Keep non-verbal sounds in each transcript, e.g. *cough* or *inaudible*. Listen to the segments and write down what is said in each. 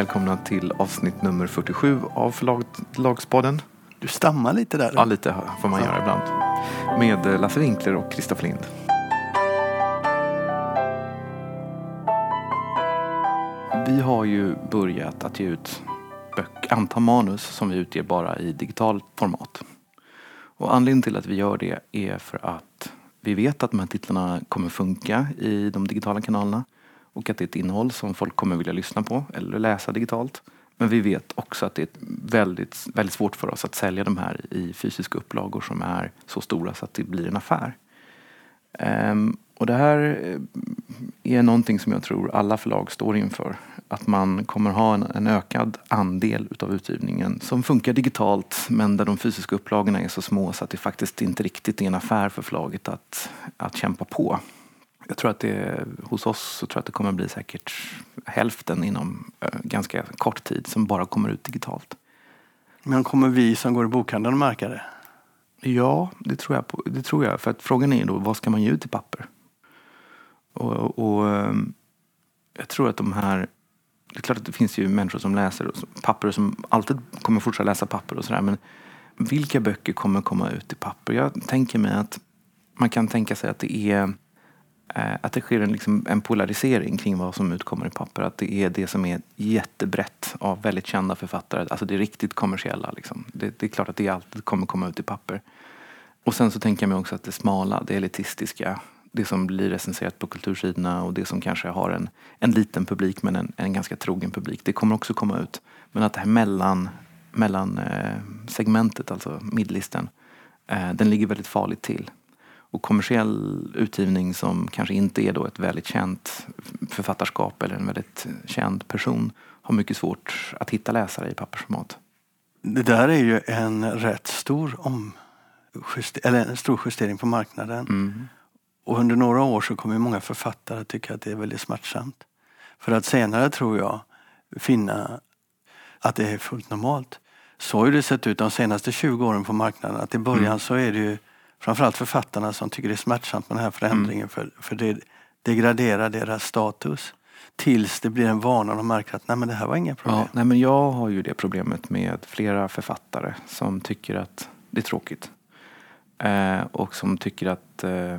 välkomna till avsnitt nummer 47 av Förlagspodden. Du stammar lite där. Ja, lite får man göra ibland. Med Lasse Winkler och Kristoffer Lind. Vi har ju börjat att ge ut böcker, antal manus som vi utger bara i digitalt format. Och anledningen till att vi gör det är för att vi vet att de här titlarna kommer funka i de digitala kanalerna och att det är ett innehåll som folk kommer vilja lyssna på eller läsa digitalt. Men vi vet också att det är väldigt, väldigt svårt för oss att sälja de här i fysiska upplagor som är så stora så att det blir en affär. Um, och det här eh, är någonting som jag tror alla förlag står inför. Att man kommer ha en, en ökad andel utav utgivningen som funkar digitalt men där de fysiska upplagorna är så små så att det faktiskt inte riktigt är en affär för förlaget att, att kämpa på. Jag tror att det, hos oss så tror jag att det kommer bli säkert hälften inom äh, ganska kort tid som bara kommer ut digitalt. Men kommer vi som går i bokhandeln märka det? Ja, det tror, jag på, det tror jag. För att frågan är då, vad ska man ge ut i papper? Och, och ehm, jag tror att de här det är klart att det finns ju människor som läser papper som alltid kommer fortsätta läsa papper och sådär. Men vilka böcker kommer komma ut i papper? Jag tänker mig att man kan tänka sig att det är eh, Eh, att det sker en, liksom, en polarisering kring vad som utkommer i papper. Att det är det som är jättebrett av väldigt kända författare. Alltså det riktigt kommersiella. Liksom. Det, det, är klart att det alltid kommer komma ut i papper. Och sen så tänker jag mig också att det smala, det elitistiska, det som blir recenserat på kultursidorna och det som kanske har en, en liten publik men en, en ganska trogen publik. Det kommer också komma ut. Men att det här mellan, mellan eh, segmentet, alltså midlisten, eh, den ligger väldigt farligt till. Och kommersiell utgivning som kanske inte är då ett väldigt känt författarskap eller en väldigt känd person har mycket svårt att hitta läsare i pappersformat. Det där är ju en rätt stor, om, eller en stor justering på marknaden. Mm. Och under några år så kommer många författare tycka att det är väldigt smärtsamt. För att senare, tror jag, finna att det är fullt normalt. Så har det sett ut de senaste 20 åren på marknaden. Att i början mm. så är det framförallt författarna som tycker det är smärtsamt med den här förändringen. Mm. För, för det degraderar deras status. Tills det blir en vana och de märker att nej men det här var inga problem. Ja, nej men jag har ju det problemet med flera författare som tycker att det är tråkigt. Eh, och som tycker att eh,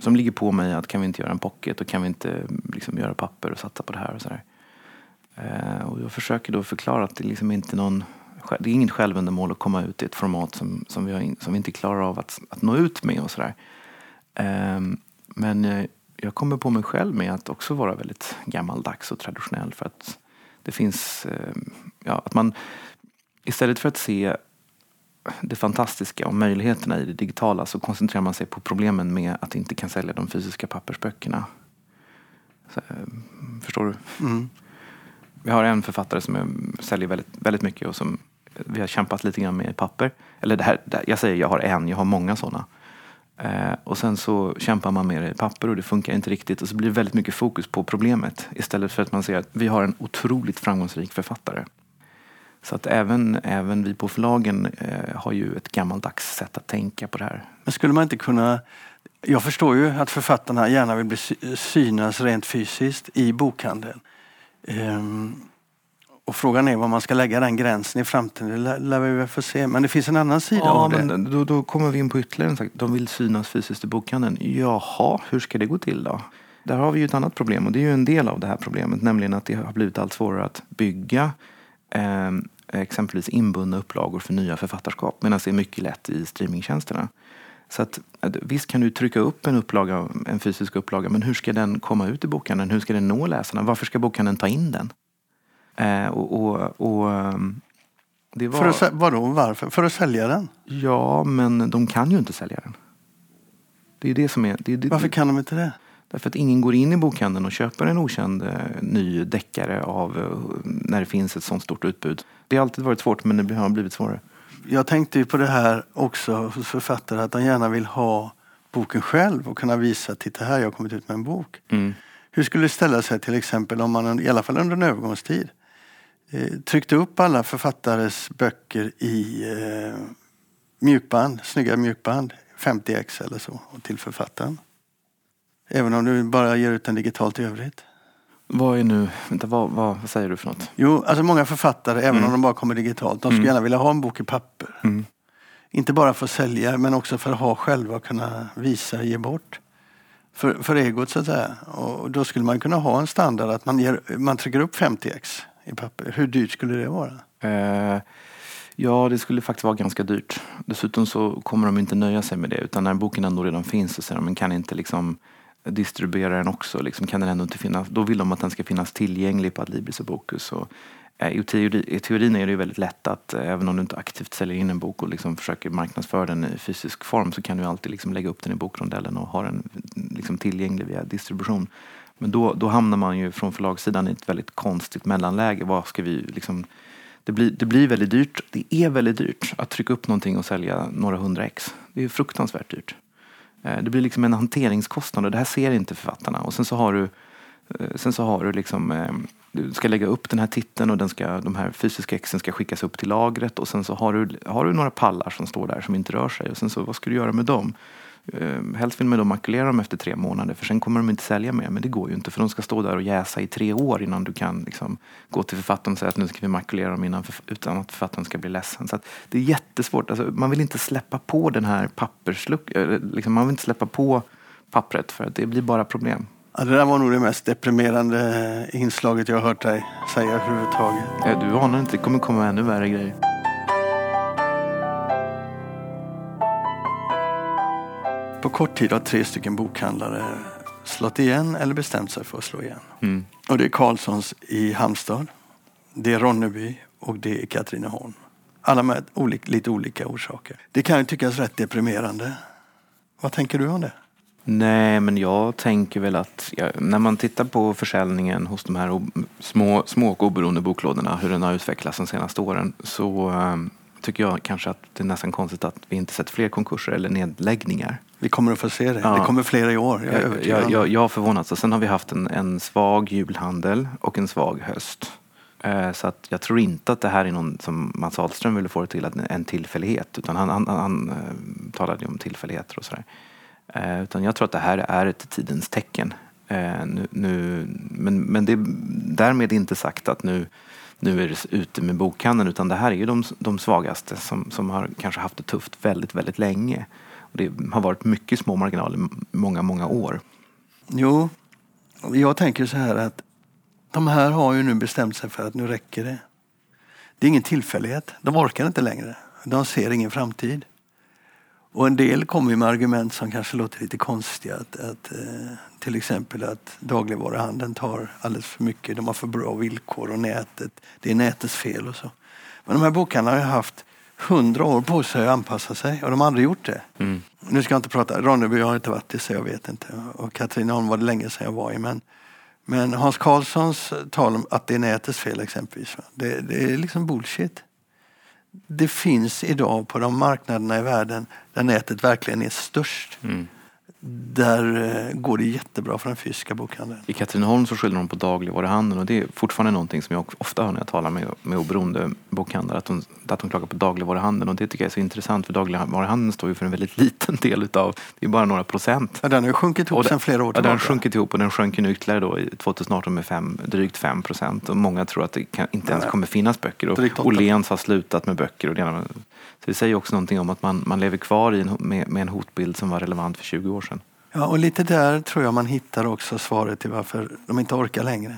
som ligger på mig att kan vi inte göra en pocket och kan vi inte liksom göra papper och satsa på det här och sådär. Eh, och jag försöker då förklara att det liksom inte är någon det är inget självändamål att komma ut i ett format som, som, vi, har, som vi inte klarar av att, att nå ut med och sådär. Eh, men jag, jag kommer på mig själv med att också vara väldigt gammaldags och traditionell för att det finns, eh, ja, att man istället för att se det fantastiska och möjligheterna i det digitala så koncentrerar man sig på problemen med att inte kan sälja de fysiska pappersböckerna. Så, eh, förstår du? Mm. Vi har en författare som säljer väldigt, väldigt mycket och som vi har kämpat lite grann med papper. Eller det här, jag säger jag har en, jag har många sådana. Eh, och sen så kämpar man med det i papper och det funkar inte riktigt och så blir det väldigt mycket fokus på problemet istället för att man ser att vi har en otroligt framgångsrik författare så att även, även vi på förlagen eh, har ju ett gammaldags sätt att tänka på det här. Men skulle man inte kunna... Jag förstår ju att författarna gärna vill bli synas rent fysiskt i bokhandeln. Ehm, och frågan är var man ska lägga den gränsen i framtiden. Det lär vi väl få se. Men det finns en annan sida ja, av det. Men då, då kommer vi in på ytterligare en sak. De vill synas fysiskt i bokhandeln. Jaha, hur ska det gå till då? Där har vi ju ett annat problem och det är ju en del av det här problemet. Nämligen att det har blivit allt svårare att bygga eh, exempelvis inbundna upplagor för nya författarskap medan det är mycket lätt i streamingtjänsterna. Så att, visst kan du trycka upp en, upplaga, en fysisk upplaga men hur ska den komma ut i bokhandeln? Hur ska den nå läsarna? Varför ska bokhandeln ta in den? Eh, och, och, och, ehm, det var... För att, vadå, varför? För att sälja den? Ja, men de kan ju inte sälja den. Det är det som är... Det, det, varför kan de inte det? Därför att ingen går in i bokhandeln och köper en okänd eh, ny deckare av, eh, när det finns ett sånt stort utbud. Det har alltid varit svårt men det har blivit svårare. Jag tänkte ju på det här också hos författare att de gärna vill ha boken själv och kunna visa, titta här jag har kommit ut med en bok. Mm. Hur skulle det ställa sig till exempel om man, i alla fall under en övergångstid, tryckte upp alla författares böcker i eh, mjukband, snygga mjukband, 50x eller så, till författaren. Även om du bara ger ut den digitalt i övrigt? Vad är nu, vänta, vad, vad, vad säger du för något? Jo, alltså många författare, även Mm. om de bara kommer digitalt, de skulle Mm. gärna vilja ha en bok i papper. Mm. Inte bara för att sälja, men också för att ha själva och kunna visa, ge bort. För, för egot så att säga. Och då skulle man kunna ha en standard att man, ger, man trycker upp 50x i papper. Hur dyrt skulle det vara? Eh, ja, det skulle faktiskt vara ganska dyrt. Dessutom så kommer de inte nöja sig med det. Utan när boken ändå redan finns så säger de, men kan inte liksom distribuera den också? Liksom, kan den ändå inte finnas? Då vill de att den ska finnas tillgänglig på Adlibris och Bokus. Och, eh, i, teori, I teorin är det ju väldigt lätt att eh, även om du inte aktivt säljer in en bok och liksom försöker marknadsföra den i fysisk form så kan du alltid liksom lägga upp den i bokrondellen och ha den mm, liksom tillgänglig via distribution. Men då, då hamnar man ju från förlagssidan i ett väldigt konstigt mellanläge. Vad ska vi liksom det blir, det blir väldigt dyrt. Det är väldigt dyrt att trycka upp någonting och sälja några hundra ex. Det är fruktansvärt dyrt. Eh, det blir liksom en hanteringskostnad och det här ser inte författarna. Och sen så har du, eh, sen så har du liksom, eh, du ska lägga upp den här titeln och den ska, de här fysiska exen ska skickas upp till lagret och sen så har du, har du några pallar som står där som inte rör sig och sen så vad ska du göra med dem? Eh, Helst vill man då makulera dem efter tre månader för sen kommer de inte sälja mer. Men det går ju inte för de ska stå där och jäsa i tre år innan du kan liksom gå till författaren och säga att nu ska vi makulera dem innan förf- utan att författaren ska bli ledsen. Så det är jättesvårt. Alltså, man vill inte släppa på den här pappersluck... eh, Liksom, man vill inte släppa på pappret för att det blir bara problem. Ja, det där var nog det mest deprimerande inslaget jag har hört dig säga överhuvudtaget. Eh, Du anar inte, det kommer komma ännu värre grejer. På kort tid har tre stycken bokhandlare slått igen eller bestämt sig för att slå igen. Mm. Och det är Carlssons i Halmstad, det är Ronneby och det är Katrineholm. Alla med olik, lite olika orsaker. Det kan ju tyckas rätt deprimerande. Vad tänker du om det? Nej, men jag tänker väl att ja, när man tittar på försäljningen hos de här små, små och oberoende boklådorna, hur den har utvecklats de senaste åren, så eh, tycker jag kanske att det är nästan konstigt att vi inte sett fler konkurser eller nedläggningar. Vi kommer att få se det. Ja. Det kommer flera i år. Jag är Jag, jag, jag, har förvånats. Och sen har vi haft en, en svag julhandel och en svag höst. Eh, Så att jag tror inte att det här är någon som Mats Ahlström ville få det till, en tillfällighet. Utan han, han, han eh, talade ju om tillfälligheter och sådär. Eh, Utan jag tror att det här är ett tidens tecken. Nu, nu, men, men det är därmed inte sagt att nu, nu är det ute med bokhandeln. Utan det här är ju de, de svagaste som, som har kanske haft det tufft väldigt, väldigt länge. Och det har varit mycket små marginaler i många, många år. Jo, jag tänker så här att de här har ju nu bestämt sig för att nu räcker det. Det är ingen tillfällighet. De orkar inte längre. De ser ingen framtid. Och en del kommer med argument som kanske låter lite konstiga. Att, att, eh, till exempel att dagligvaruhandeln tar alldeles för mycket. De har för bra villkor och nätet. Det är nätets fel och så. Men de här bokhandlarna har ju haft hundra år på sig att anpassa sig och de har aldrig gjort det. Nu ska jag inte prata, Ronneby har inte varit i så jag vet inte. Och Katrineholm var det länge sedan jag var i. Men, men Hans Karlssons tal om att det är nätets fel exempelvis. Det, det är liksom bullshit. Det finns idag på de marknaderna i världen där nätet verkligen är störst. Där eh, går det jättebra för den fysiska bokhandeln. I Katrineholm så skyller de på dagligvaruhandeln och det är fortfarande någonting som jag ofta hör när jag talar med, med oberoende bokhandlare att de, att de klagar på dagligvaruhandeln och det tycker jag är så intressant för dagligvaruhandeln står ju för en väldigt *laughs* liten del utav, det är bara några procent. Ja, den har ju sjunkit ihop sedan flera år Ja, den har tillbaka. sjunkit ihop och den sjönk nu ytterligare då i 2018 med fem, drygt 5 procent och många tror att det kan, inte ens kommer finnas böcker och. Åhléns har slutat med böcker och det ena så det säger också någonting om att man, man lever kvar i en, med, med en hotbild som var relevant för 20 år sedan. Ja, och lite där tror jag man hittar också svaret till varför de inte orkar längre.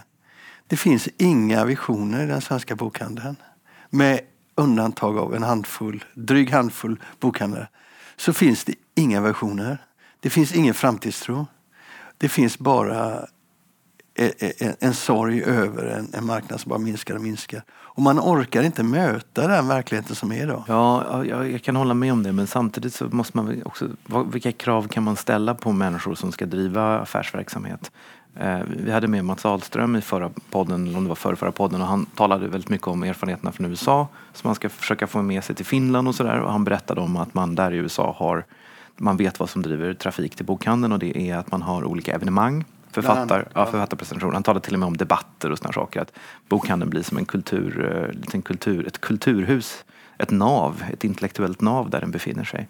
Det finns inga visioner i den svenska bokhandeln. Med undantag av en handfull, dryg handfull bokhandlare så finns det inga visioner. Det finns ingen framtidstro. Det finns bara en, en sorg över en, en marknad som bara minskar och minskar. Och man orkar inte möta den verkligheten som är idag. Ja, jag, jag kan hålla med om det men samtidigt så måste man också, vilka krav kan man ställa på människor som ska driva affärsverksamhet? Eh, vi hade med Mats Ahlström i förra podden, eller om det var förra, förra podden och han talade väldigt mycket om erfarenheterna från USA som man ska försöka få med sig till Finland och sådär och han berättade om att man där i USA har man vet vad som driver trafik till bokhandeln och det är att man har olika evenemang författar, annat, ja, författarpresentationer. Han talade till och med om debatter och sådana saker. Att bokhandeln blir som en kultur, eh, liten kultur, ett kulturhus, ett nav, ett intellektuellt nav där den befinner sig.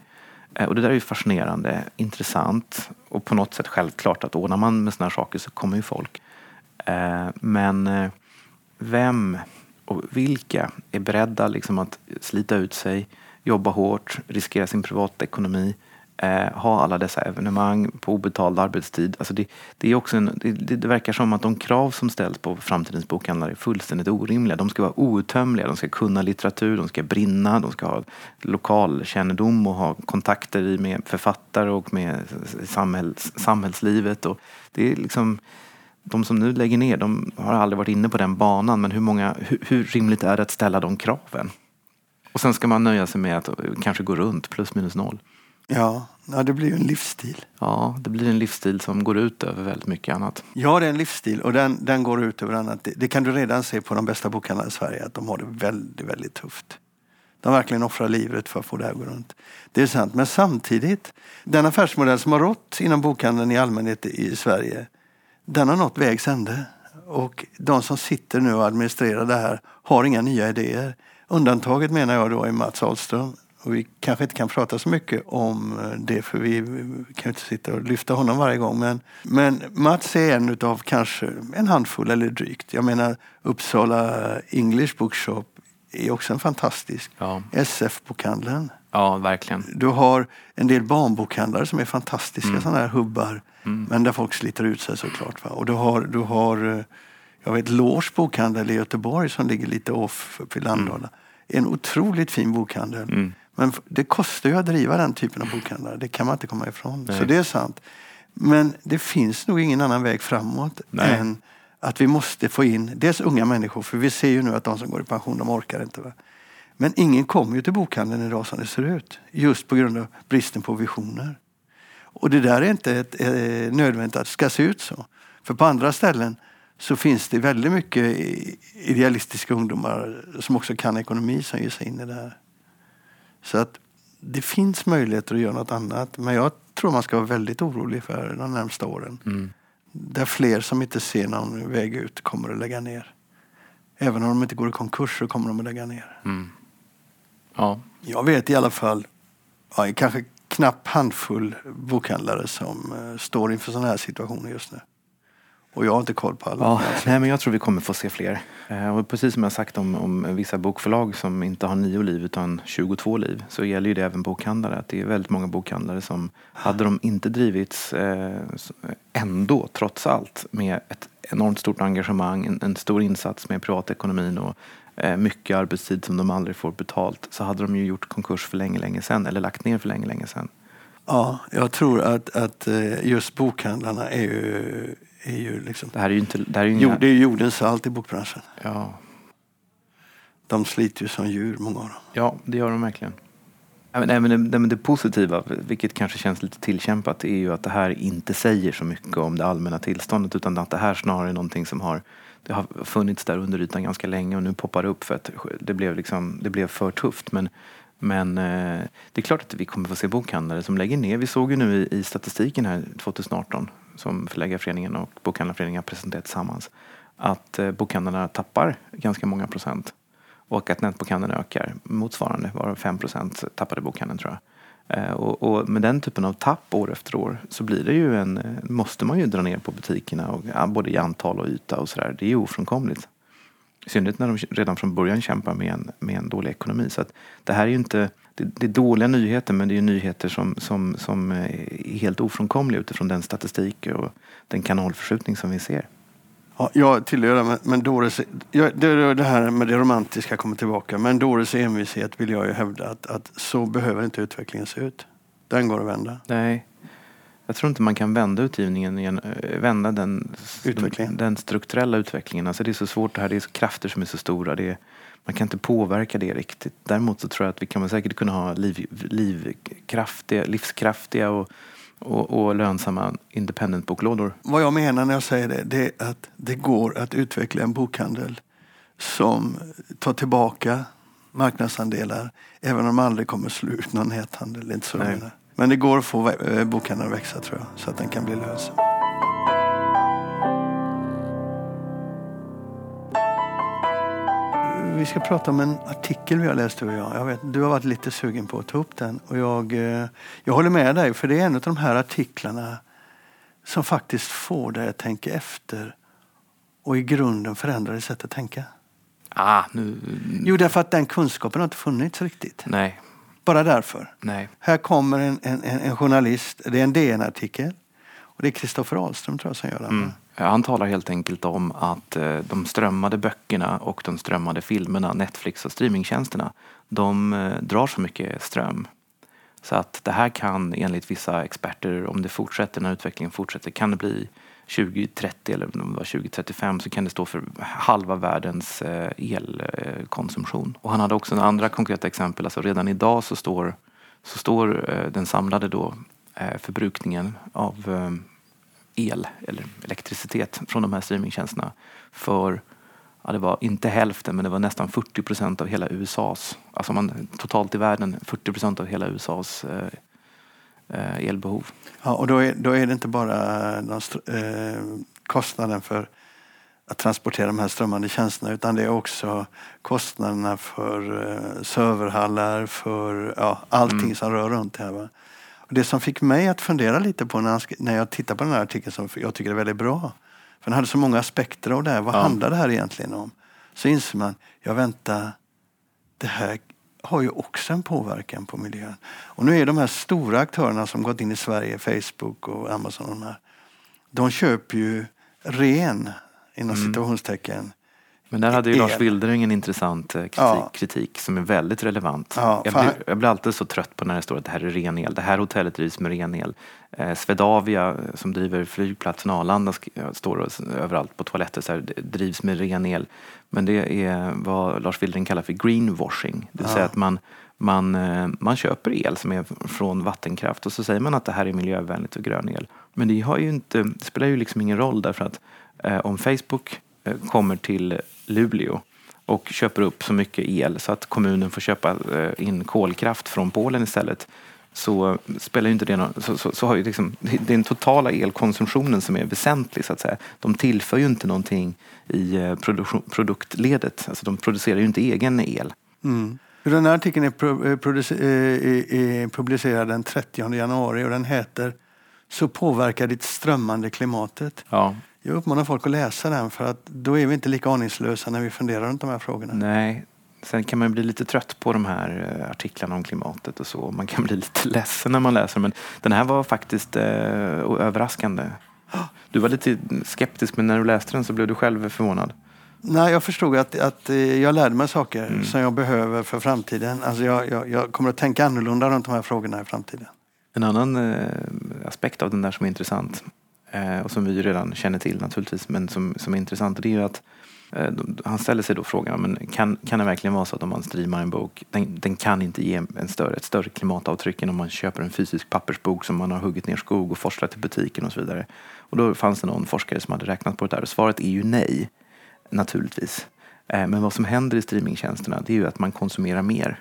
Eh, Och det där är ju fascinerande, intressant och på något sätt självklart att ordnar man med sådana saker så kommer ju folk. Eh, men vem och vilka är beredda liksom att slita ut sig, jobba hårt, riskera sin privatekonomi, eh, ha alla dessa evenemang på obetald arbetstid. Alltså det, det, är också en, det, det, verkar som att de krav som ställs på framtidens bokhandlare är fullständigt orimliga. De ska vara outtömliga, de ska kunna litteratur, de ska brinna, de ska ha lokalkännedom och ha kontakter med författare och med samhälls, samhällslivet. Och det är liksom de som nu lägger ner, de har aldrig varit inne på den banan. Men hur, många, hur, hur rimligt är det att ställa de kraven? Och sen ska man nöja sig med att eh, kanske gå runt plus minus noll. Ja, ja, det blir ju en livsstil. Ja, det blir en livsstil som går ut över väldigt mycket annat. Ja, det är en livsstil och den, den går ut över annat. Det, det kan du redan se på de bästa bokhandlarna i Sverige att de har det väldigt, väldigt tufft. De verkligen offrar livet för att få det här att gå runt. Det är sant, men samtidigt, den affärsmodell som har rått inom bokhandeln i allmänhet i Sverige, den har nått vägs ände. Och de som sitter nu och administrerar det här har inga nya idéer. Undantaget menar jag då är Mats Ahlström och vi kanske inte kan prata så mycket om eh, det för vi kan inte sitta och lyfta honom varje gång. Men, men Mats är en utav kanske en handfull eller drygt. Jag menar Uppsala English Bookshop är också en fantastisk. Ja. SF-bokhandeln. Ja, verkligen. Du har en del barnbokhandlare som är fantastiska mm. sådana här hubbar. Mm. Men där folk sliter ut sig såklart. Va? Och du har, du har eh, jag vet Lårs bokhandel i Göteborg som ligger lite off uppe i Landala. Mm. En otroligt fin bokhandel. Mm. Men det kostar ju att driva den typen av bokhandlar. Det kan man inte komma ifrån. Nej. Så det är sant. Men det finns nog ingen annan väg framåt Nej. än att vi måste få in dels unga människor, för vi ser ju nu att de som går i pension, de orkar inte. Va? Men ingen kommer ju till bokhandeln idag som det ser ut. Just på grund av bristen på visioner. Och det där är inte ett, eh, nödvändigt att det ska se ut så. För på andra ställen så finns det väldigt mycket idealistiska ungdomar som också kan ekonomi som ger sig in i det här. Så att det finns möjligheter att göra något annat. Men jag tror man ska vara väldigt orolig för de närmsta åren. Mm. Där fler som inte ser någon väg ut kommer att lägga ner. Även om de inte går i konkurs så kommer de att lägga ner. Mm. Ja. Jag vet i alla fall, ja, kanske knapp handfull bokhandlare som uh, står inför sådana här situationer just nu. Och jag har inte koll på alla. Ja, nej, men jag tror vi kommer få se fler. Eh, och precis som jag sagt om, om vissa bokförlag som inte har nio liv utan 22 liv så gäller ju det även bokhandlare. Att det är väldigt många bokhandlare som, hade de inte drivits eh, ändå, trots allt, med ett enormt stort engagemang, en, en stor insats med privatekonomin och eh, mycket arbetstid som de aldrig får betalt, så hade de ju gjort konkurs för länge, länge sedan, eller lagt ner för länge, länge sedan. Ja, jag tror att, att just bokhandlarna är ju är ju liksom... Det här är ju inte... Det, här är inga... det är jordens salt i bokbranschen. Ja. De sliter ju som djur, många av dem. Ja, det gör de verkligen. Nej, men det, det, positiva, vilket kanske känns lite tillkämpat, är ju att det här inte säger så mycket om det allmänna tillståndet utan att det här snarare är någonting som har, det har funnits där under ytan ganska länge och nu poppar det upp för att det blev, liksom, det blev för tufft. Men, men eh, det är klart att vi kommer få se bokhandlare som lägger ner. Vi såg ju nu i, i statistiken här 2018 som Förläggarföreningen och Bokhandlarföreningen har presenterat tillsammans att eh, bokhandlarna tappar ganska många procent och att nätbokhandeln ökar motsvarande, var 5 procent tappade bokhandeln tror jag. Eh, och, och, med den typen av tapp år efter år så blir det ju en, eh, måste man ju dra ner på butikerna och, ja, både i antal och yta och sådär. Det är ju ofrånkomligt. I synnerhet när de redan från början kämpar med en, med en dålig ekonomi. Så att det här är ju inte det, det, är dåliga nyheter men det är nyheter som, som, som är helt ofrånkomliga utifrån den statistik och den kanalförskjutning som vi ser. Ja, jag tillhör det, men Doris, ja, det, det här med det romantiska kommer tillbaka. Men Doris envishet vill jag ju hävda att, att så behöver inte utvecklingen se ut. Den går att vända. Nej, jag tror inte man kan vända utgivningen, igen, eh, vända den, den strukturella utvecklingen. Alltså det är så svårt det här, det är krafter som är så stora. Det är, man kan inte påverka det riktigt. Däremot så tror jag att vi kan säkert kunna ha liv, livkraftiga, livskraftiga och, och, och lönsamma independent-boklådor. Vad jag menar när jag säger det, det är att det går att utveckla en bokhandel som tar tillbaka marknadsandelar även om de aldrig kommer slå ut någon näthandel. Det inte så Men det går att få eh, bokhandeln att växa tror jag, så att den kan bli lönsam. Vi ska prata om en artikel vi har läst du och jag. jag vet, du har varit lite sugen på att ta upp den. Och jag, eh, jag håller med dig, för det är en av de här artiklarna som faktiskt får dig att tänka efter och i grunden förändra ditt sätt att tänka? Ah, nu... Jo, därför att den kunskapen har inte funnits riktigt. Nej. Bara därför. Nej. Här kommer en, en, en journalist, det är en DN-artikel. Och det är Kristoffer Ahlström tror jag som gör den. Mm. Eh, han talar helt enkelt om att eh, de strömmade böckerna och de strömmade filmerna, Netflix och streamingtjänsterna, de eh, drar så mycket ström. Så att det här kan enligt vissa experter, om det fortsätter, när utvecklingen fortsätter, kan det bli 2030 eller om det var 2035 så kan det stå för halva världens elkonsumtion. Och han hade också en andra konkreta exempel, alltså redan idag så står, så står den samlade då förbrukningen av el eller elektricitet från de här streamingtjänsterna för ja, det var inte hälften men det var nästan 40 procent av hela USAs, alltså man, totalt i världen 40 procent av hela USAs eh, eh, elbehov. Ja, och då är, då är det inte bara de, eh, kostnaden för att transportera de här strömmande tjänsterna utan det är också kostnaderna för eh, serverhallar, för ja, allting mm. som rör runt det här. Va? Det som fick mig att fundera lite på när, när jag tittar på den här artikeln som jag tycker är väldigt bra. För den hade så många aspekter av det här. Vad ja. handlar det här egentligen om? Så inser man, ja vänta, det här har ju också en påverkan på miljön. Och nu är de här stora aktörerna som gått in i Sverige, Facebook och Amazon, de, här, de köper ju ren, inom mm. situationstecken, men där hade ju Lars Wildering en intressant eh, kritik, ja. kritik, som är väldigt relevant. Ja, jag, blir, jag, blir, alltid så trött på när det står att det här är ren el. Det här hotellet drivs med ren el. Eh, Swedavia eh, som driver flygplatsen Arlanda står överallt på toaletter så här, drivs med ren el. Men det är vad Lars Wildering kallar för greenwashing. Det vill ja. säga att man, man, eh, man köper el som är från vattenkraft och så säger man att det här är miljövänligt och grön el. Men det, har ju inte, det spelar ju liksom ingen roll därför att eh, om Facebook kommer till Luleå och köper upp så mycket el så att kommunen får köpa eh, in kolkraft från Polen istället så spelar ju inte det någon, så, så, så har ju liksom, är den totala elkonsumtionen som är väsentlig så att säga. De tillför ju inte någonting i eh, produktledet, alltså de producerar ju inte egen el. Mm. Den här artikeln är, publicerad den 30 januari och den heter Så påverkar ditt strömmande klimatet. Ja. Jag uppmanar folk att läsa den för att då är vi inte lika aningslösa när vi funderar runt de här frågorna. Nej, Sen kan man bli lite trött på de här eh, artiklarna om klimatet och så. Man kan *laughs* bli lite ledsen när man läser men den här var faktiskt eh, överraskande. Du var lite skeptisk men när du läste den så blev du själv förvånad. Nej, jag förstod att, att eh, jag lärde mig saker mm. som jag behöver för framtiden. Alltså jag, jag, jag, kommer att tänka annorlunda runt de här frågorna i framtiden. En annan eh, aspekt av den där som är intressant Eh, och som vi redan känner till naturligtvis, men som, som är intressant, det är ju att eh, han ställer sig då frågan, men kan, kan det verkligen vara så att om man streamar en bok, den, den kan inte ge en större, ett större klimatavtryck än om man köper en fysisk pappersbok som man har huggit ner skog och forslat till butiken och så vidare. Och då fanns det någon forskare som hade räknat på det där och svaret är ju nej, naturligtvis. Eh, men vad som händer i streamingtjänsterna, det är ju att man konsumerar mer.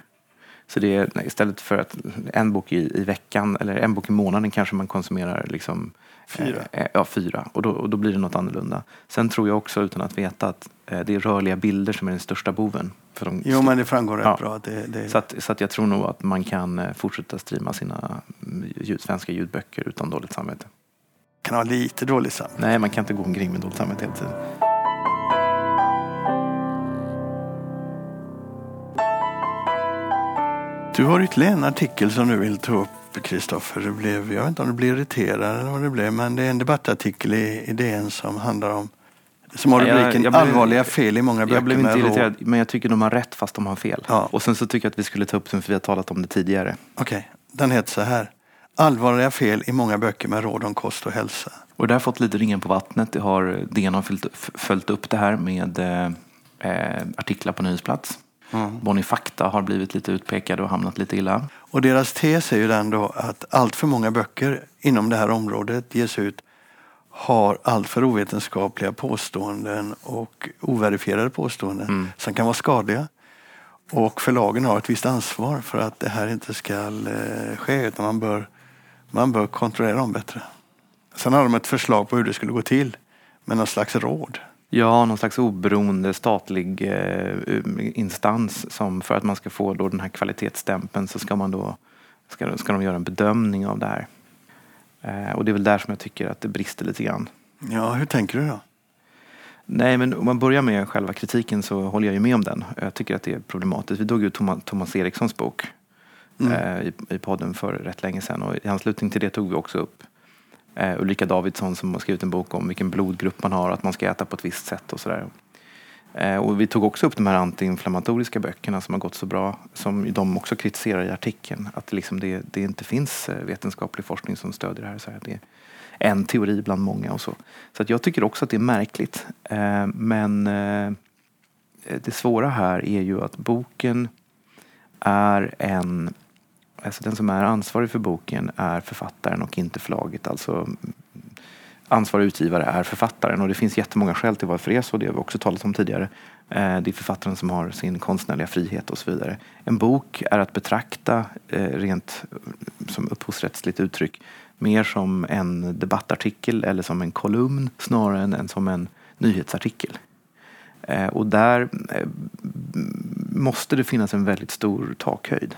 Så det är istället för att en bok i, i veckan eller en bok i månaden kanske man konsumerar liksom Fyra? Eh, ja, fyra. Och då, och då blir det något annorlunda. Sen tror jag också, utan att veta, att eh, det är rörliga bilder som är den största boven. För de, jo, men det framgår rätt ja. bra. Det, det... Så, att, så att jag tror nog att man kan eh, fortsätta streama sina ljud, svenska ljudböcker utan dåligt samvete. Kan ha lite dåligt samvete? Nej, man kan inte gå omkring med dåligt samvete hela tiden. Du har ytterligare en artikel som du vill ta upp Kristoffer. Jag vet inte om du blev irriterad eller vad det blev, men det är en debattartikel i, DN som handlar om som har rubriken jag, jag allvarliga fel i många böcker. Jag blev inte irriterad, men jag tycker de har rätt fast de har fel. Ja. Och sen så tycker jag att vi skulle ta upp den för vi har talat om det tidigare. Okej, okay. den heter så här. Allvarliga fel i många böcker med råd om kost och hälsa. Och det har fått lite ringen på vattnet. Det har, DN har följt, följt upp det här med eh, artiklar på nyhetsplats. Mm. Bonnie Fakta har blivit lite utpekade och hamnat lite illa. Och deras tes är ju den då att allt för många böcker inom det här området ges ut har allt för ovetenskapliga påståenden och overifierade påståenden mm. som kan vara skadliga. Och förlagen har ett visst ansvar för att det här inte ska eh, ske utan man bör, man bör kontrollera dem bättre. Sen har de ett förslag på hur det skulle gå till med någon slags råd. Ja, någon slags oberoende statlig eh, instans som för att man ska få då den här kvalitetsstämpeln så ska man då ska, ska de göra en bedömning av det här. Eh, och det är väl där som jag tycker att det brister lite grann. Ja, hur tänker du då? Nej, men om man börjar med själva kritiken så håller jag ju med om den. Jag tycker att det är problematiskt. Vi tog ut Thomas, Thomas Erikssons bok mm. eh, i, i podden för rätt länge sedan och i anslutning till det tog vi också upp eh, Ulrika Davidsson som har skrivit en bok om vilken blodgrupp man har och att man ska äta på ett visst sätt och sådär. Eh, och vi tog också upp de här antiinflammatoriska böckerna som har gått så bra, som de också kritiserar i artikeln. Att liksom det, det inte finns eh, vetenskaplig forskning som stödjer det här. Så här. Det är en teori bland många och så. Så att jag tycker också att det är märkligt. Eh, men eh, det svåra här är ju att boken är en Alltså den som är ansvarig för boken är författaren och inte förlaget. Alltså ansvarig utgivare är författaren och det finns jättemånga skäl till varför det är så. Det har vi också talat om tidigare. Eh, det är författaren som har sin konstnärliga frihet och så vidare. En bok är att betrakta eh, rent som upphovsrättsligt uttryck mer som en debattartikel eller som en kolumn snarare än som en nyhetsartikel. Eh, och där måste det finnas en väldigt stor takhöjd.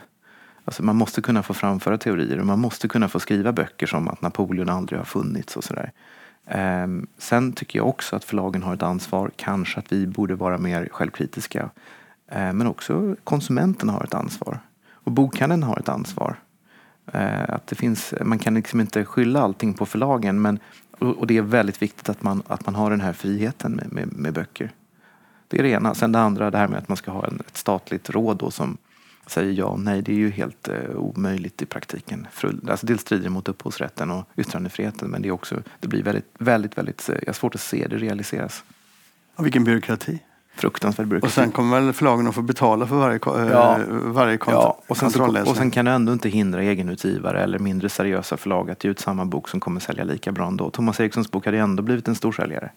Alltså man måste kunna få framföra teorier och man måste kunna få skriva böcker som att Napoleon aldrig har funnits och sådär. Ehm, sen tycker jag också att förlagen har ett ansvar, kanske att vi borde vara mer självkritiska. Ehm, men också konsumenterna har ett ansvar. Och bokhandeln har ett ansvar. Ehm, att det finns, man kan liksom inte skylla allting på förlagen men, och det är väldigt viktigt att man, att man har den här friheten med, med, med böcker. Det är det ena. Sen det andra, det här med att man ska ha en, ett statligt råd då som säger ja och nej, det är ju helt eh, omöjligt i praktiken. För, alltså dels strider mot upphovsrätten och yttrandefriheten men det, är också, det blir väldigt, väldigt, väldigt, jag har svårt att se det realiseras. Och vilken byråkrati. Fruktansvärd byråkrati. Och sen kommer väl förlagen att få betala för varje, eh, ja. varje kont- ja. och sen, så, och sen kan du ändå inte hindra egenutgivare eller mindre seriösa förlag att ge ut samma bok som kommer sälja lika bra ändå. Thomas Erikssons bok hade ändå blivit en storsäljare.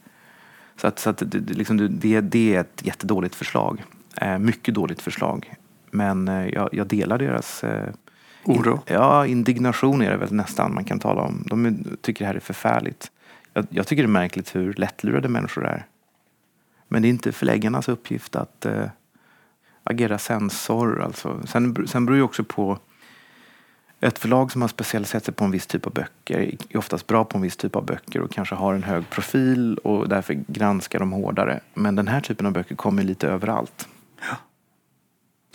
Så, att, så att det, liksom, det, det är ett jättedåligt förslag. Eh, mycket dåligt förslag. Men eh, jag, jag delar deras eh, Oro? ja, indignation är det väl nästan man kan tala om. De tycker det här är förfärligt. Jag, jag tycker det är märkligt hur lättlurade människor är. Men det är inte förläggarnas uppgift att äh, agera censor. Alltså. Sen, sen beror det också på ett förlag som har specialiserat sig på en viss typ av böcker är oftast bra på en viss typ av böcker och kanske har en hög profil och därför granskar de hårdare. Men den här typen av böcker kommer lite överallt.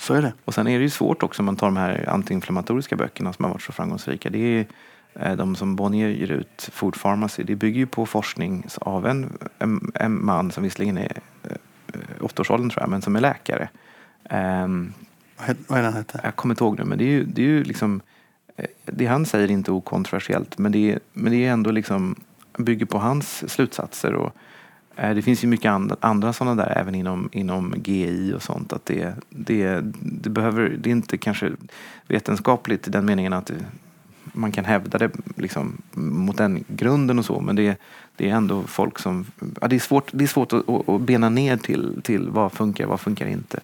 Så är det. Och sen är det ju svårt också om man tar de här antiinflammatoriska böckerna som har varit så framgångsrika. Det är eh, de som Bonnier ger ut, Food Pharmacy, det bygger ju på forskning av en, en, en man som visserligen är eh, åttaårsåldern tror jag, men som är läkare. Um, vad är det han heter? Jag kommer inte ihåg nu, men det är ju, det är ju liksom eh, det han säger är inte okontroversiellt, men det är, men det är ändå liksom bygger på hans slutsatser och Eh, det finns ju mycket andra, andra sådana där även inom, inom GI och sånt. Att det, det, det, behöver, det är inte kanske vetenskapligt i den meningen att man kan hävda det liksom, mot den grunden och så. Men det, det är ändå folk som... Ja, det är svårt, det är svårt att, att bena ner till, till vad funkar vad funkar inte.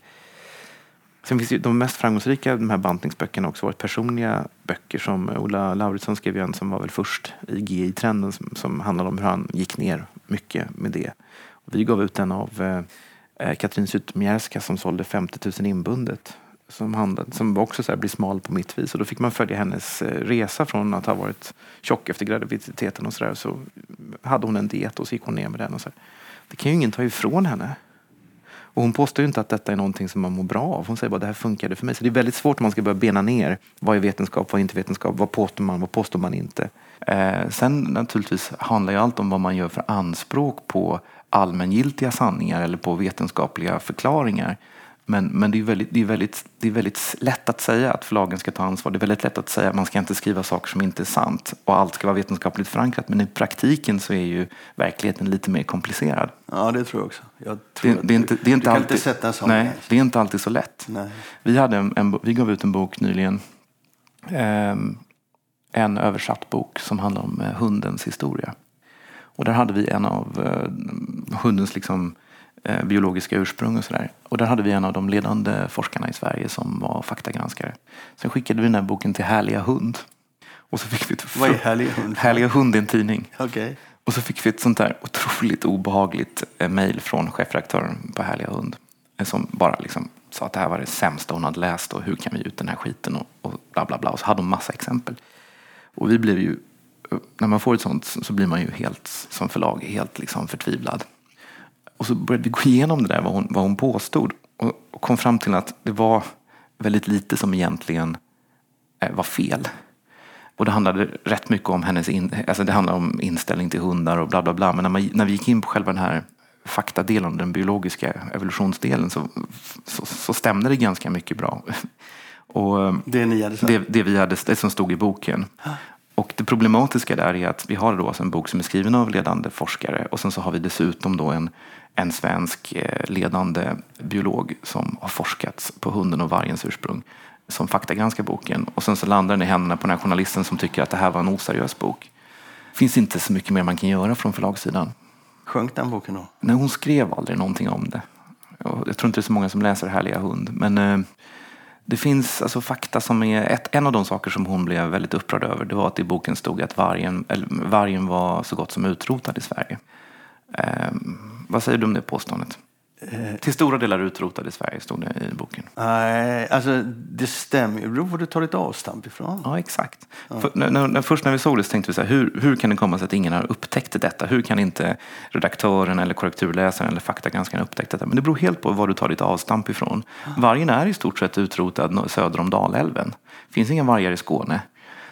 Sen finns ju de mest framgångsrika de här bantningsböckerna också varit personliga böcker som Ola Lauritsson skrev ju en som var väl först i GI-trenden som, som handlade om hur han gick ner mycket med det. Och vi gav ut en av eh, Katrin Zytomierska som sålde 50 000 inbundet. Som, handlade, som också så här blir smal på mitt vis. Och då fick man följa hennes eh, resa från att ha varit tjock efter graviditeten och sådär. Så hade hon en diet och så gick hon ner med den. Och så. Det kan ju ingen ta ifrån henne. Och hon påstår ju inte att detta är någonting som man mår bra av. Hon säger bara att det här funkade för mig. Så det är väldigt svårt om man ska börja bena ner. Vad är vetenskap, vad är inte vetenskap? Vad påstår man, vad påstår man inte? Eh, sen naturligtvis handlar ju allt om vad man gör för anspråk på allmängiltiga sanningar eller på vetenskapliga förklaringar. Men, men det, är väldigt, det, är väldigt, det är väldigt lätt att säga att förlagen ska ta ansvar. Det är väldigt lätt att säga att man ska inte skriva saker som inte är sant och allt ska vara vetenskapligt förankrat. Men i praktiken så är ju verkligheten lite mer komplicerad. Ja, det tror jag också. Jag tror det, det, är inte, det är inte du alltid, inte sätta en sån Nej, det är inte alltid så lätt. Nej. Vi, hade en, en, vi gav ut en bok nyligen. Eh, en översatt bok som handlar om eh, hundens historia. Och där hade vi en av eh, hundens liksom, eh, biologiska ursprung och sådär. Och där hade vi en av de ledande forskarna i Sverige som var faktagranskare. Sen skickade vi den här boken till Härliga hund. Och så fick vi ett Vad är Härliga hund? Härliga hund är en tidning. Okay. Och så fick vi ett sånt där otroligt obehagligt eh, mejl från chefredaktören på Härliga hund. Eh, som bara liksom sa att det här var det sämsta hon hade läst och hur kan vi ge ut den här skiten och, och bla bla bla. Och så hade hon massa exempel. Och vi blev ju, när man får ett sånt så blir man ju helt som förlag helt liksom förtvivlad. Och så började vi gå igenom det där, vad hon, vad hon påstod. Och, och kom fram till att det var väldigt lite som egentligen eh, var fel. Och det handlade rätt mycket om hennes in, alltså det handlade om inställning till hundar och bla bla bla. Men när, man, när vi gick in på själva den här faktadelen, den biologiska evolutionsdelen, så, så, så stämde det ganska mycket bra. *laughs* Och Det ni hade det, det, vi hade, det som stod i boken. Och det problematiska där är att vi har då alltså en bok som är skriven av ledande forskare och sen så har vi dessutom då en, en svensk eh, ledande biolog som har forskat på hunden och vargens ursprung som faktagranskar boken. Och sen så landar den i händerna på den här journalisten som tycker att det här var en oseriös bok. Det finns inte så mycket mer man kan göra från förlagssidan. Sjönk den boken då? Nej, hon skrev aldrig någonting om det. Jag tror inte det är så många som läser Härliga hund. Men eh, det finns alltså fakta som är... Ett, en av de saker som hon blev väldigt upprörd över det var att i boken stod att vargen, eller, vargen var så gott som utrotad i Sverige. Eh, vad säger du om det påståendet? Till stora delar utrotad i Sverige stod det i boken. Nej, alltså det stämmer ju. Det beror på var du tar ditt avstamp ifrån. Ja, exakt. För, när, när, när, först när vi såg det så tänkte vi så här, hur, hur kan det komma sig att ingen har upptäckt detta? Hur kan inte redaktören eller korrekturläsaren eller faktagranskaren upptäckt detta? Men det beror helt på var du tar ditt avstamp ifrån. Vargen är i stort sett utrotad söder om Dalälven. Det finns inga vargar i Skåne.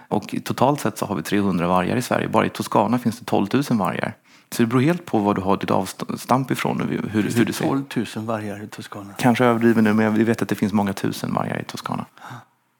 Och totalt sett så har vi 300 vargar i Sverige. Bara i Toscana finns det 12 000 vargar. Så det beror helt på var du har ditt avstamp ifrån och hur, hur Det du är ser. 12 000 vargar i Toscana. Kanske överdriver nu, men vi vet att det finns många tusen vargar i Toscana.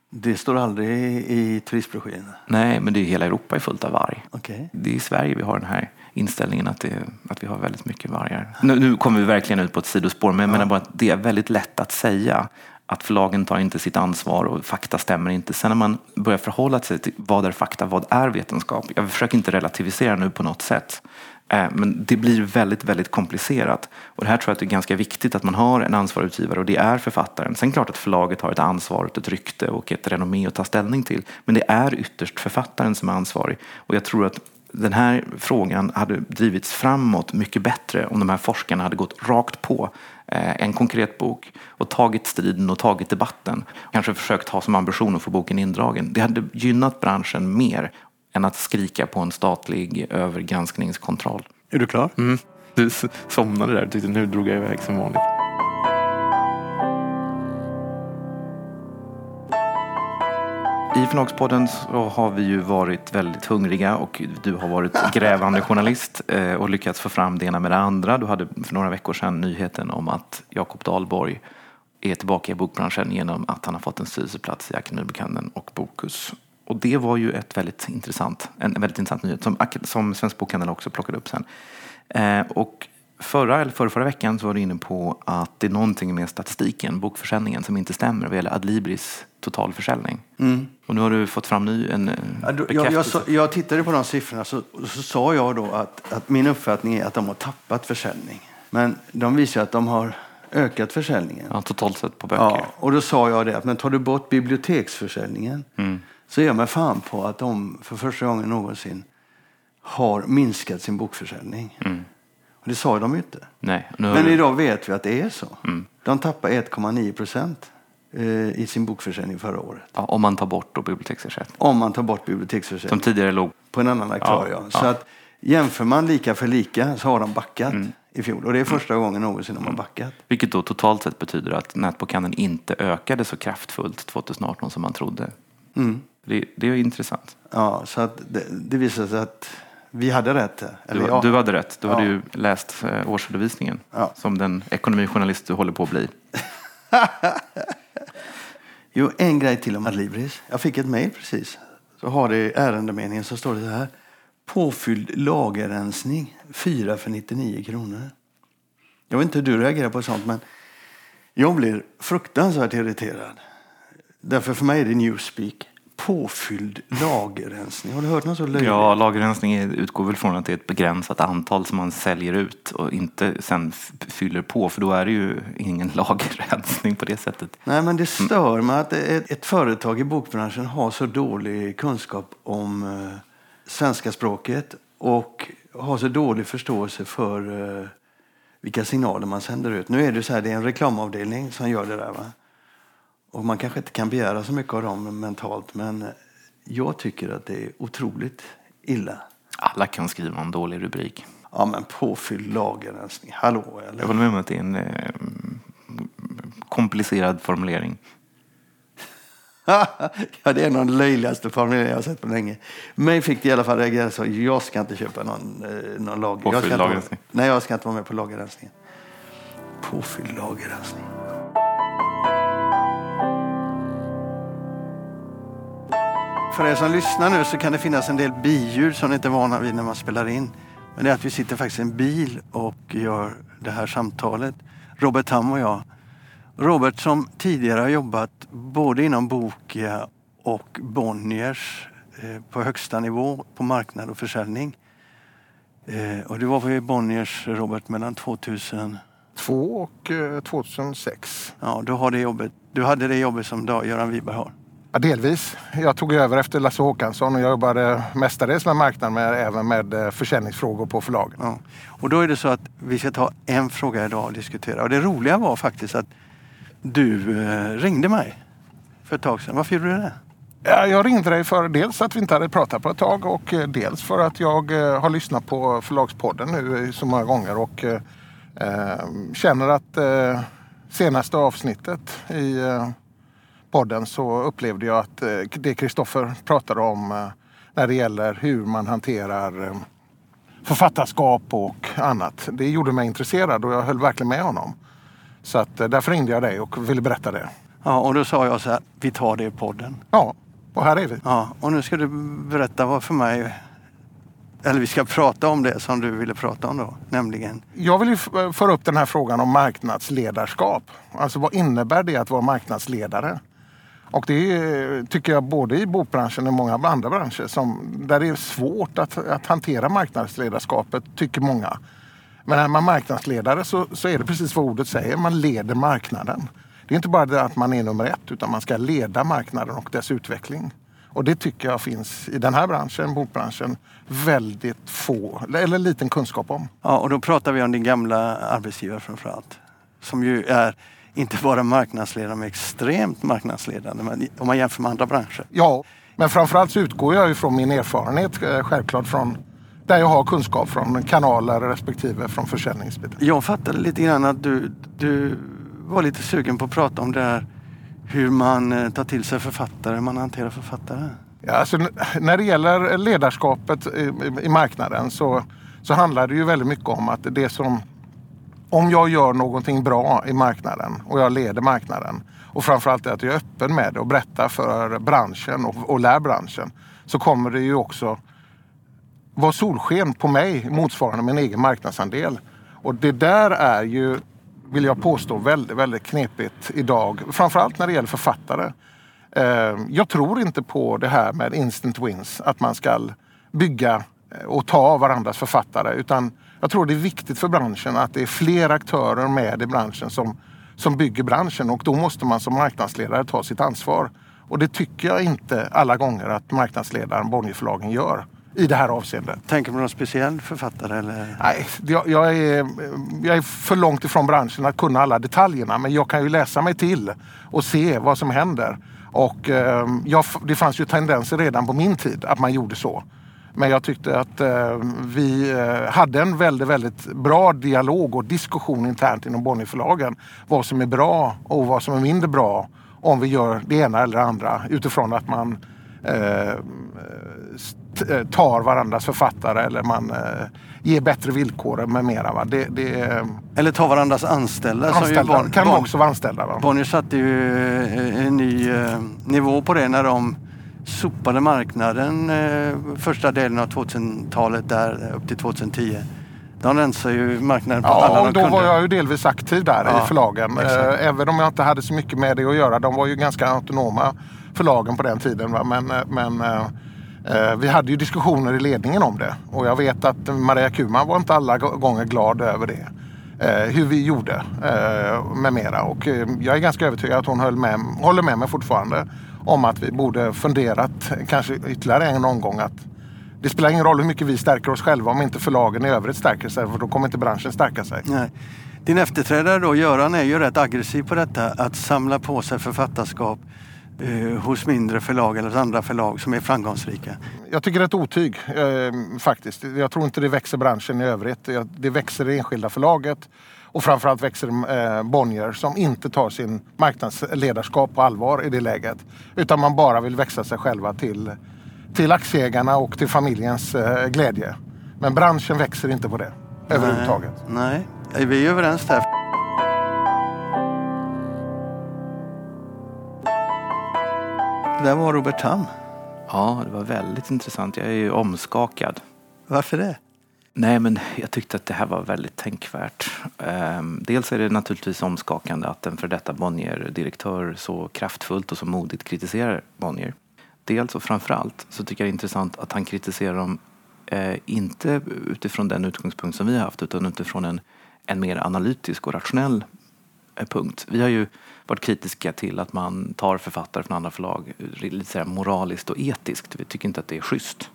Det står aldrig i, turistbroschyrerna. Nej, men det är hela Europa är fullt av varg. Okej. Det är i Sverige vi har den här inställningen att, det, att vi har väldigt mycket vargar. Nu, nu kommer vi verkligen ut på ett sidospår, men jag menar bara att det är väldigt lätt att säga att förlagen tar inte sitt ansvar och fakta stämmer inte. Sen när man börjar förhålla sig till vad är fakta, vad är vetenskap? Jag försöker inte relativisera nu på något sätt. Eh, men det blir väldigt, väldigt komplicerat. Och det här tror jag att det är ganska viktigt att man har en ansvarig utgivare och det är författaren. Sen klart att förlaget har ett ansvar, och ett rykte och ett renommé att ta ställning till. Men det är ytterst författaren som är ansvarig. Och jag tror att den här frågan hade drivits framåt mycket bättre om de här forskarna hade gått rakt på eh, en konkret bok och tagit striden och tagit debatten. Kanske försökt ha som ambition att få boken indragen. Det hade gynnat branschen mer än att skrika på en statlig övergranskningskontroll. Är du klar? Mm. Du somnade där och tyckte nu drog jag iväg som vanligt. I Förlagspodden så har vi ju varit väldigt hungriga och du har varit grävande journalist eh, och lyckats få fram det ena med det andra. Du hade för några veckor sedan nyheten om att Jakob Dahlborg är tillbaka i bokbranschen genom att han har fått en styrelseplats i Akademibokhandeln och Bokus. Och det var ju ett väldigt intressant, en väldigt intressant nyhet som, som Svensk Bokhandel också plockade upp sen. Eh, och förra, eller förra, förra veckan så var du inne på att det är någonting med statistiken, bokförsäljningen, som inte stämmer vad gäller Adlibris totalförsäljning. Och nu har du fått fram ny, en jag, bekräftelse. jag, så, jag tittade på de siffrorna så, så sa jag då att, att min uppfattning är att de har tappat försäljning. Men de visar att de har ökat försäljningen. Ja, totalt sett på böcker. Ja, och då sa jag det att men tar du bort biblioteksförsäljningen Mm. Så ger jag mig fan på att de för första gången någonsin har minskat sin bokförsäljning. Mm. Och det sa de ju inte. Nej, Men du, idag vet vi att det är så. Mm. De tappade 1,9 procent eh, i sin bokförsäljning förra året. ja, om man tar bort då biblioteksersättning. Om man tar bort Som biblioteksförsäljning tidigare låg på en annan aktör. Ja, Ja. Så att jämför man lika för lika så har de backat Mm. i fjol. Och det är första gången någonsin de har backat. Vilket då totalt sett betyder att nätbokhandeln inte ökade så kraftfullt 2018 som man trodde. Mm. Det, det är intressant. Ja, så att det, det visar sig att vi hade rätt. där. Du, Eller, ja. du hade rätt. Du Ja. hade ju läst eh, årsredovisningen Ja. som den ekonomijournalist du håller på att bli. *laughs* Jo, en grej till om Adlibris. Jag fick ett mejl precis. Så har det i ärendemeningen så står det så här. Påfylld lagerrensning, 4 för 99 kronor. Jag vet inte hur du reagerar på sånt, men jag blir fruktansvärt irriterad. Därför för mig är det newspeak. Påfylld lagerrensning. Har du hört något så löjligt? Ja, lagerrensning utgår väl från att det är ett begränsat antal som man säljer ut och inte sen fyller på för då är det ju ingen *laughs* lagerrensning på det sättet. Nej, men det stör mig att ett, ett företag i bokbranschen har så dålig kunskap om eh, svenska språket och har så dålig förståelse för eh, vilka signaler man sänder ut. Nu är det så här, det är en reklamavdelning som gör det där. Va? Och man kanske inte kan begära så mycket av dem mentalt, men jag tycker att det är otroligt illa. Alla kan skriva en dålig rubrik. Ja men påfylld lagerrensning, hallå eller? Jag håller med om att det är en eh, komplicerad formulering. *laughs* ja, det är nog den löjligaste formuleringen jag har sett på länge. Mig fick det i alla fall reagera så. Jag ska inte köpa någon, eh, någon lager. Jag Påfylld inte vara- lagerrensning. Nej, jag ska inte vara med på lagerrensningen. Påfylld lagerrensning. För er som lyssnar nu så kan det finnas en del biljud som ni inte är vana vid när man spelar in. Men det är att vi sitter faktiskt i en bil och gör det här samtalet. Robert Tam och jag. Robert som tidigare har jobbat både inom Bokia och Bonniers eh, på högsta nivå på marknad och försäljning. Eh, och du var på Bonniers, Robert, mellan 2000... 2002 och eh, 2006. Ja, du, har det jobbet. du hade det jobbet som Göran Wiberg har. Ja, delvis. Jag tog över efter Lasse Håkansson och jag jobbade mestadels med marknaden men även med eh, försäljningsfrågor på förlagen. Ja. Och då är det så att vi ska ta en fråga idag och diskutera. Och det roliga var faktiskt att du eh, ringde mig för ett tag sedan. Varför gjorde du det? Ja, Jag ringde dig för dels att vi inte hade pratat på ett tag och eh, dels för att jag har lyssnat på Förlagspodden nu så många gånger och eh, känner att eh, senaste avsnittet i eh, podden så upplevde jag att eh, det Kristoffer pratade om eh, när det gäller hur man hanterar eh, författarskap och annat. Det gjorde mig intresserad och jag höll verkligen med honom. Så att, därför ringde jag dig och ville berätta det. Ja, och då sa jag så här, vi tar det i podden. Ja, och här är vi. Ja, och nu ska du berätta vad för mig, eller vi ska prata om det som du ville prata om då, nämligen. Jag vill ju föra upp den här frågan om marknadsledarskap. Alltså vad innebär det att vara marknadsledare? Och det är, tycker jag både i bokbranschen och många andra branscher som, där det är svårt att, att hantera marknadsledarskapet, tycker många. Men är man marknadsledare så, så är det precis vad ordet säger, man leder marknaden. Det är inte bara det att man är nummer ett utan man ska leda marknaden och dess utveckling. Och det tycker jag finns i den här branschen, bokbranschen, väldigt få, eller liten kunskap om. Ja, och då pratar vi om din gamla arbetsgivare framför allt. Som ju är inte bara marknadsledande, men extremt marknadsledande om man jämför med andra branscher. Ja, men framförallt så utgår jag ju från min erfarenhet, eh, självklart från där jag har kunskap från kanaler respektive från försäljningsbiten. Jag fattade lite grann att du, du var lite sugen på att prata om det här hur man eh, tar till sig författare, hur man hanterar författare. Ja, alltså, när det gäller ledarskapet i, i- i marknaden så, så handlar det ju väldigt mycket om att det som om jag gör någonting bra i marknaden och jag leder marknaden och framförallt att jag är öppen med det och berättar för branschen och, och lär branschen så kommer det ju också vara solsken på mig motsvarande min egen marknadsandel. Och det där är ju, vill jag påstå, väldigt, väldigt knepigt idag. Framförallt när det gäller författare. Eh, jag tror inte på det här med instant wins, att man ska bygga eh, och ta varandras författare. Utan jag tror det är viktigt för branschen att det är fler aktörer med i branschen som, som bygger branschen och då måste man som marknadsledare ta sitt ansvar. Och det tycker jag inte alla gånger att marknadsledaren Bonnierförlagen gör i det här avseendet. Tänker du på någon speciell författare? Eller? Nej, jag, jag, är, jag är för långt ifrån branschen att kunna alla detaljerna men jag kan ju läsa mig till och se vad som händer. Och eh, jag, det fanns ju tendenser redan på min tid att man gjorde så. Men jag tyckte att eh, vi eh, hade en väldigt, väldigt bra dialog och diskussion internt inom Bonnierförlagen. Vad som är bra och vad som är mindre bra om vi gör det ena eller det andra utifrån att man eh, eh, tar varandras författare eller man eh, ger bättre villkor med mera. Va? Det, det, Eller ta varandras anställda. som ju anställda, Bon- kan Bon- också vara anställda. Va? Bonnier satte ju eh, en ny eh, nivå på det när de sopade marknaden eh, första delen av 2000-talet där upp till 2010. De rensade ju marknaden på alla Ja, de och då kunde. var jag ju delvis aktiv där Ja, i förlagen. exakt. Eh, Även om jag inte hade så mycket med det att göra. De var ju ganska autonoma förlagen på den tiden. Va? Men, eh, men eh, eh, vi hade ju diskussioner i ledningen om det. Och jag vet att Maria Kuman var inte alla gå- gånger glad över det. Eh, hur vi gjorde eh, med mera. Och eh, jag är ganska övertygad att hon höll med, håller med mig fortfarande om att vi borde funderat kanske ytterligare en omgång att det spelar ingen roll hur mycket vi stärker oss själva om inte förlagen i övrigt stärker sig för då kommer inte branschen stärka sig. Nej. Din efterträdare då, Göran, är ju rätt aggressiv på detta att samla på sig författarskap eh, hos mindre förlag eller hos andra förlag som är framgångsrika? Jag tycker det är ett otyg eh, faktiskt. Jag tror inte det växer branschen i övrigt. Det växer det enskilda förlaget och framförallt växer eh, Bonnier som inte tar sin marknadsledarskap på allvar i det läget. Utan man bara vill växa sig själva till, till aktieägarna och till familjens eh, glädje. Men branschen växer inte på det överhuvudtaget. Nej, vi är överens där. Det där var Robert Tam. Ja, det var väldigt intressant. Jag är ju omskakad. Varför det? Nej, men jag tyckte att det här var väldigt tänkvärt. Ehm, dels är det naturligtvis omskakande att en för detta Bonnier-direktör så kraftfullt och så modigt kritiserar Bonnier. Dels och framförallt så tycker jag det är intressant att han kritiserar dem eh, inte utifrån den utgångspunkt som vi har haft utan utifrån en, en mer analytisk och rationell Eh, punkt. Vi har ju varit kritiska till att man tar författare från andra förlag eh, lite moraliskt och etiskt. Vi tycker inte att det är schysst.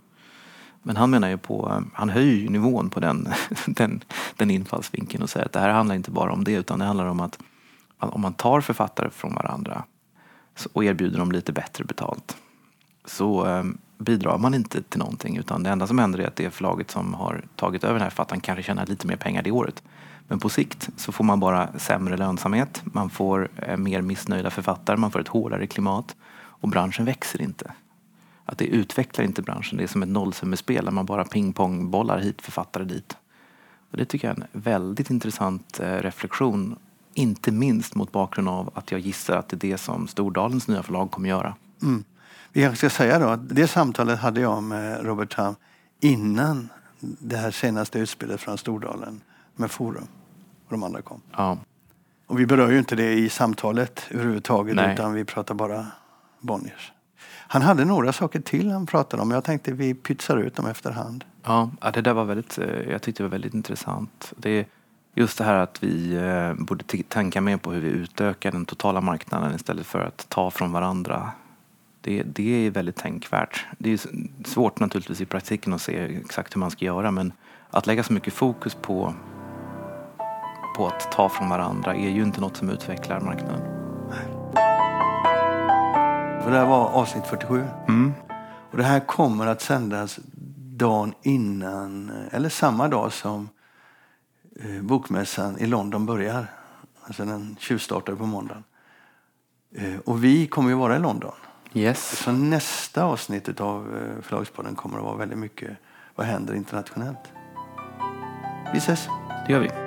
Men han menar ju på, eh, han höjer ju nivån på den, *laughs* den, den infallsvinkeln och säger att det här handlar inte bara om det utan det handlar om att om man tar författare från varandra och erbjuder dem lite bättre betalt så bidrar man inte till någonting utan det enda som händer är att det förlaget som har tagit över den här författaren kanske tjänar lite mer pengar det året. Men på sikt så får man bara sämre lönsamhet, man får eh, mer missnöjda författare, man får ett hårdare klimat och branschen växer inte att det utvecklar inte branschen. Det är som ett nollsummespel där man bara pingpongbollar hit författare dit. Och det tycker jag är en väldigt intressant eh, reflektion. Inte minst mot bakgrund av att jag gissar att det är det som Stordalens nya förlag kommer göra. Mm. Vi ska säga då att det samtalet hade jag med Robert Tam innan det här senaste utspelet från Stordalen med Forum de andra kom. Ja. Och vi berör ju inte det i samtalet överhuvudtaget Nej. utan vi pratar bara Bonniers. Han hade några saker till han pratade om. Jag tänkte vi pytsar ut dem efterhand. Ja, det där var väldigt, eh, jag tyckte det var väldigt intressant. Det är just det här att vi eh, borde tänka mer på hur vi utökar den totala marknaden istället för att ta från varandra. Det, det är väldigt tänkvärt. Det är svårt naturligtvis i praktiken att se exakt hur man ska göra men att lägga så mycket fokus på, på att ta från varandra är ju inte något som utvecklar marknaden. För det här var avsnitt 47. Mm. Och det här kommer att sändas dagen innan, eller samma dag som eh, bokmässan i London börjar. Alltså den tjuvstartar på måndagen. Eh, och vi kommer ju vara i London. Yes. Så nästa avsnitt av eh, Förlagspodden kommer att vara väldigt mycket vad händer internationellt. Vi ses. Det gör vi.